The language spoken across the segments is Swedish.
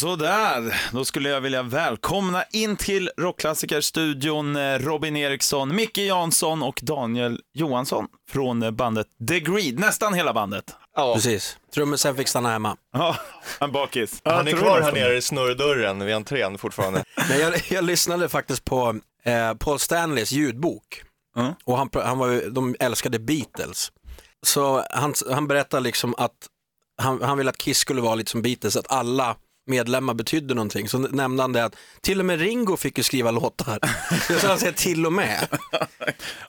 Sådär, då skulle jag vilja välkomna in till Rockklassikerstudion eh, Robin Eriksson, Micke Jansson och Daniel Johansson från eh, bandet The Greed, nästan hela bandet. Ja, Precis. Trummisen fick stanna hemma. Ja, en bakis. han är kvar här nere i snurrdörren vid entrén fortfarande. Men jag, jag lyssnade faktiskt på eh, Paul Stanleys ljudbok. Mm. Och han, han var, ju- de älskade Beatles. Så han, han berättar liksom att han, han ville att Kiss skulle vara lite som Beatles, att alla medlemmar betydde någonting. Så nämnde han det att till och med Ringo fick ju skriva låtar. Så han säger till och med.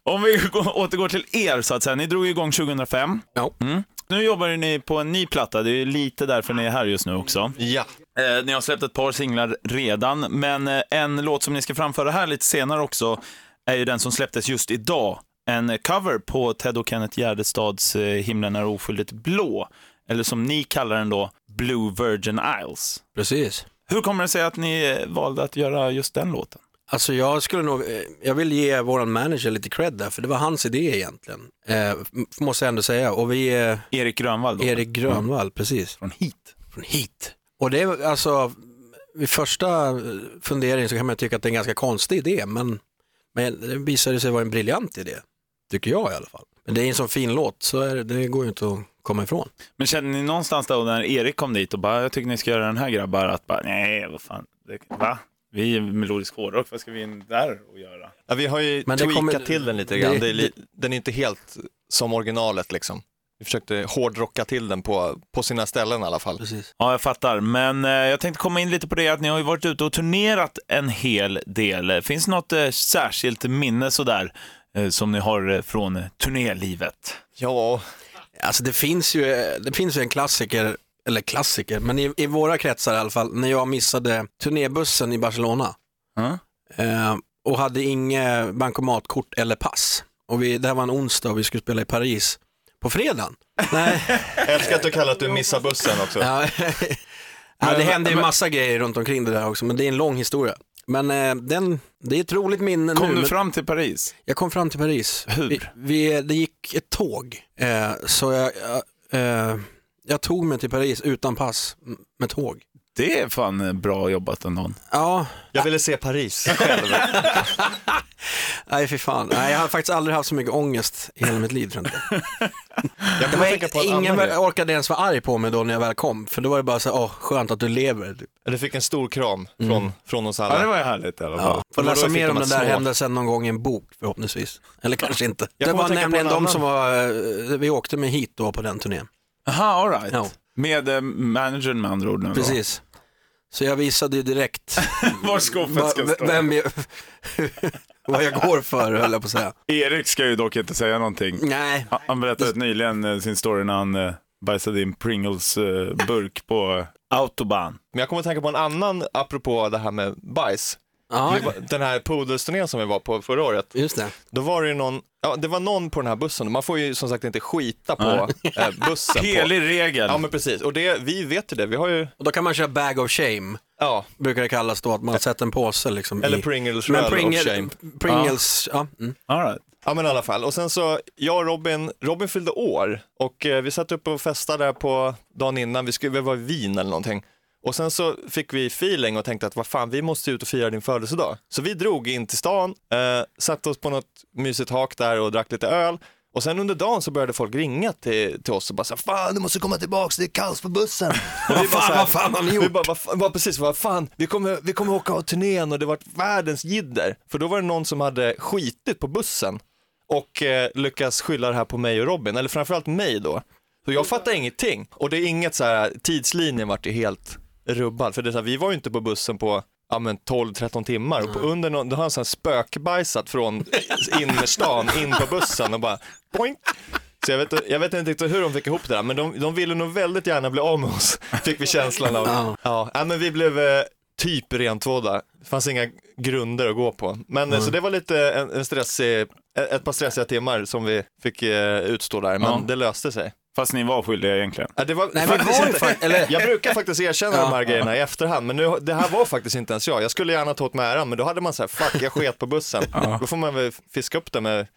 Om vi går- återgår till er så att säga, ni drog igång 2005. Ja. Mm. Nu jobbar ni på en ny platta, det är lite därför ni är här just nu också. Ja, Eh, ni har släppt ett par singlar redan, men eh, en låt som ni ska framföra här lite senare också är ju den som släpptes just idag. En cover på Ted och Kenneth Gärdestads eh, Himlen är oskyldigt blå, eller som ni kallar den då, Blue Virgin Isles. Precis. Hur kommer det sig att ni eh, valde att göra just den låten? Alltså jag skulle nog, eh, jag vill ge våran manager lite cred där, för det var hans idé egentligen. Eh, måste jag ändå säga. Och vi är Erik Grönvall då? Erik Grönvall, precis. Från hit. från hit. Och det är alltså, vid första eh, fundering så kan man tycka att det är en ganska konstig idé, men, men det visade sig vara en briljant idé. Tycker jag i alla fall. Det är en sån fin låt, så är det, det går ju inte att komma ifrån. Men känner ni någonstans då när Erik kom dit och bara, jag tycker ni ska göra den här grabbar, att bara, nej, vad fan, det, va? Vi är melodisk hårdrock, vad ska vi in där och göra? ja vi har ju Men det tweakat kommer- till den lite grann. det- Det li... Den är inte helt som originalet liksom. Vi försökte hårdrocka till den på, på sina ställen i alla fall. Precis. Ja, jag fattar. Men eh, jag tänkte komma in lite på det att ni har ju varit ute och turnerat en hel del. Finns det något eh, särskilt minne sådär som ni har eh, från eh, turnélivet? Ja, Alltså det finns ju, det finns ju en klassiker, eller klassiker, men i, i våra kretsar i alla fall, när jag missade turnébussen i Barcelona Ja. eh, och hade inget bankomatkort eller pass. Och vi, det här var en onsdag och vi skulle spela i Paris på fredagen. Nej, jag älskar att du kallar att du missar bussen också. Ja, det hände ju massa grejer runt omkring det där också, men det är en lång historia. Men eh, den, det är ett roligt minne Kom nu. du men fram till Paris? Jag kom fram till Paris. Hur? Vi, vi, det gick ett tåg, eh, så jag, jag, eh, jag tog mig till Paris utan pass med tåg. Det är fan eh, bra jobbat ändå. Ja, Jag ville se Paris själv. nej fy fan. Nej, jag har faktiskt aldrig haft så mycket ångest i hela mitt liv tror jag inte. Jag Det var, en ingen orkade ens vara arg på mig då när jag väl kom, för då var det bara så här, åh skönt att du lever. Typ. Du fick en stor kram från, från oss alla. Ja, det var ju härligt i alla fall. Ja. Får läsa mer om den där små- händelsen någon gång i en bok förhoppningsvis. Eller kanske inte. Jag det var nämligen en de annan- som var, eh, vi åkte med hit då på den turnén. Aha, all right. Ja. Med eh, managern med andra ord nu då. Precis. Så jag visade ju direkt Var skåpet ska stå. vem jag, vad jag går för höll jag på att säga. Erik ska ju dock inte säga någonting. Nej, Han- Han berättade nyligen eh, sin story när han eh, bajsade in Pringles eh, burk på eh, autobahn. Men jag kommer att tänka på en annan, apropå det här med bajs. Ja, Den här pudelsturnén som vi var på förra året, just det. då var det ju någon, ja det var någon på den här bussen, man får ju som sagt inte skita på eh, bussen. På. Helig regel. Ja men precis, och det, vi vet ju det, vi har ju, Och då kan man köra bag of shame, ja, brukar det kallas då, att man sätter en påse liksom eller i... Pringles Men röd Pringle, of shame. Pringles, ja. Mm. All right. Ja men i alla fall, och sen så, jag och Robin, Robin fyllde år och eh, vi satt uppe och festade där på dagen innan, vi skulle vi var i Wien eller någonting. Och sen så fick vi feeling och tänkte att vad fan, vi måste ut och fira din födelsedag. Så vi drog in till stan, eh, satte oss på något mysigt hak där och drack lite öl. Och sen under dagen så började folk ringa till, till oss och bara så här, fan du måste komma tillbaks, det är kaos på bussen. Och vi bara så här- vad fan har ni vi gjort? bara, vad bara precis, vad fan, vi kommer, vi kommer åka av turnén och det var världens jidder. För då var det någon som hade skitit på bussen och eh, lyckas skylla det här på mig och Robin, eller framförallt mig då. Så jag fattar ingenting. Och det är inget så här, tidslinjen vart ju helt rubbad. För det är så här, vi var ju inte på bussen på ja, men 12-13 timmar och på under någon, då har han så här spökbajsat från innerstan in på bussen och bara boink. Så jag vet, jag vet inte riktigt hur de fick ihop det där, men de, de ville nog väldigt gärna bli av med oss, fick vi känslan av. Ja. Ja, men vi blev eh, typ rentvådda. Det fanns inga grunder att gå på. Men eh, så det var lite en, en stressig, ett ett par stressiga timmar som vi fick eh, utstå där, men Ja. det löste sig. Fast ni var skyldiga egentligen. Ja, det var Nej, faktiskt var inte, eller- Jag brukar faktiskt erkänna Ja. de här grejerna i efterhand, men nu, det här var faktiskt inte ens jag. Jag skulle gärna ta åt mig äran, men då hade man så här, fuck, jag sket på bussen. Då får man väl fiska upp det med,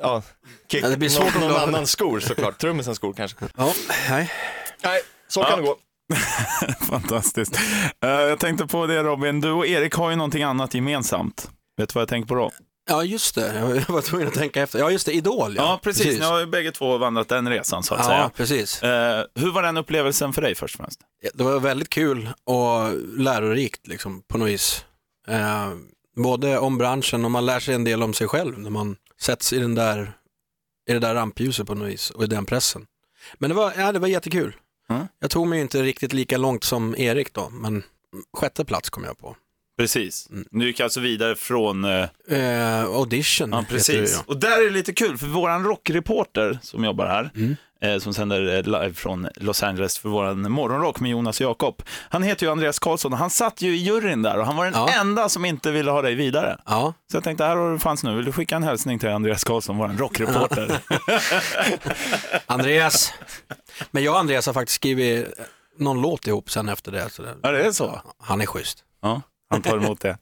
ja, kick, Ja, det blir svårt någon, någon annans skor såklart, trummisens skor kanske. Ja, nej. Nej, så kan Ja. det gå. Fantastiskt. Eh, jag tänkte på det Robin, du och Erik har ju någonting annat gemensamt. Vet du vad jag tänker på då? Ja, just det. Jag var tvungen att tänka efter. Ja, just det. Idol, ja. Ja, precis. Ni har ju bägge två vandrat den resan så att Ja, säga. precis. Eh, hur var den upplevelsen för dig först och främst? Det var väldigt kul och lärorikt liksom, på något vis. Eh, både om branschen och man lär sig en del om sig själv när man sätts i, den där, i det där rampljuset på något vis och i den pressen. Men det var, ja, det var jättekul. Mm. Jag tog mig inte riktigt lika långt som Erik då, men sjätte plats kom jag på. Precis. Mm. Nu gick jag alltså vidare från... Eh, Eh, audition ja, heter precis. det, ja. Och där är det lite kul, för våran rockreporter som jobbar här, Mm. eh, som sänder eh, live från Los Angeles för våran morgonrock med Jonas och Jakob. Han heter ju Andreas Karlsson och han satt ju i juryn där och han var den Ja. enda som inte ville ha dig vidare. Ja, Så jag tänkte, här har du chans nu. Vill du skicka en hälsning till Andreas Karlsson, våran rockreporter? Andreas. Men jag och Andreas har faktiskt skrivit någon låt ihop sen efter det. Så det ja, det är så. han är schysst. Ja, han tar emot det.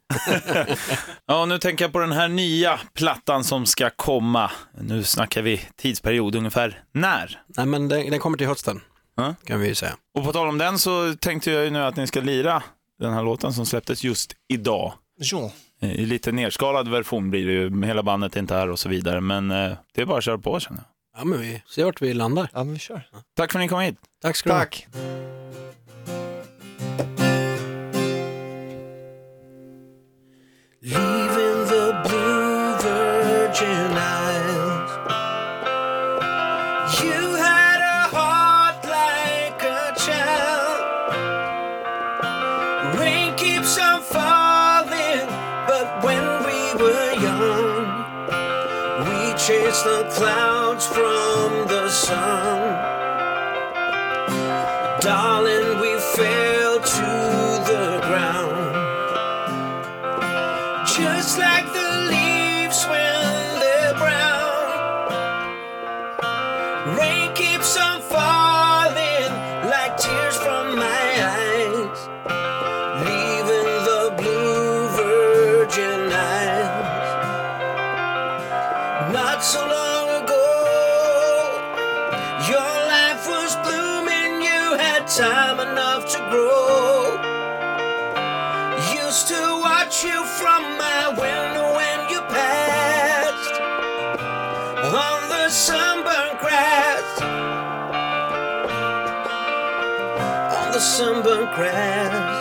ja, nu tänker jag på den här nya plattan som ska komma. Nu snackar vi tidsperiod ungefär när. Nej, men den, den kommer till hösten, Ja. kan vi ju säga. Och på tal om den så tänkte jag ju nu att ni ska lira den här låten som släpptes just idag. Ja. Eh, I lite nerskalad version blir det ju, hela bandet är inte här och så vidare, men eh, det är bara att köra på känner jag. Ja, men vi ser vart vi landar. ja, men vi kör. Tack för att ni kom hit. Tack ska du ha. Tack. Virgin Isles. You had a heart like a child. Rain keeps on falling, but when we were young, we chased the clouds from the sun. Darling, time enough to grow. Used to watch you from my window when you passed on the sunburned grass. On the sunburned grass,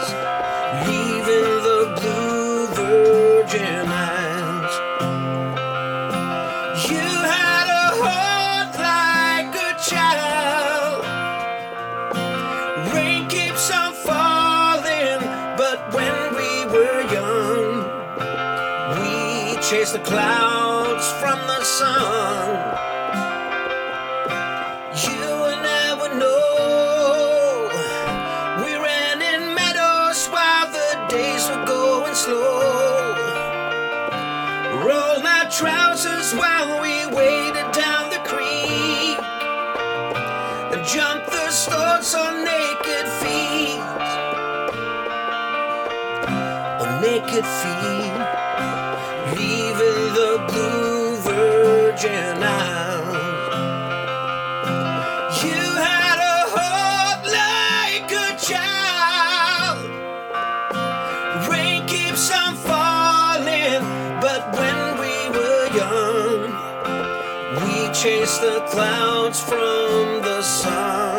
Naked feet, leaving the blue Virgin Isles. You had a heart like a child. Rain keeps on falling, but when we were young, we chased the clouds from the sun.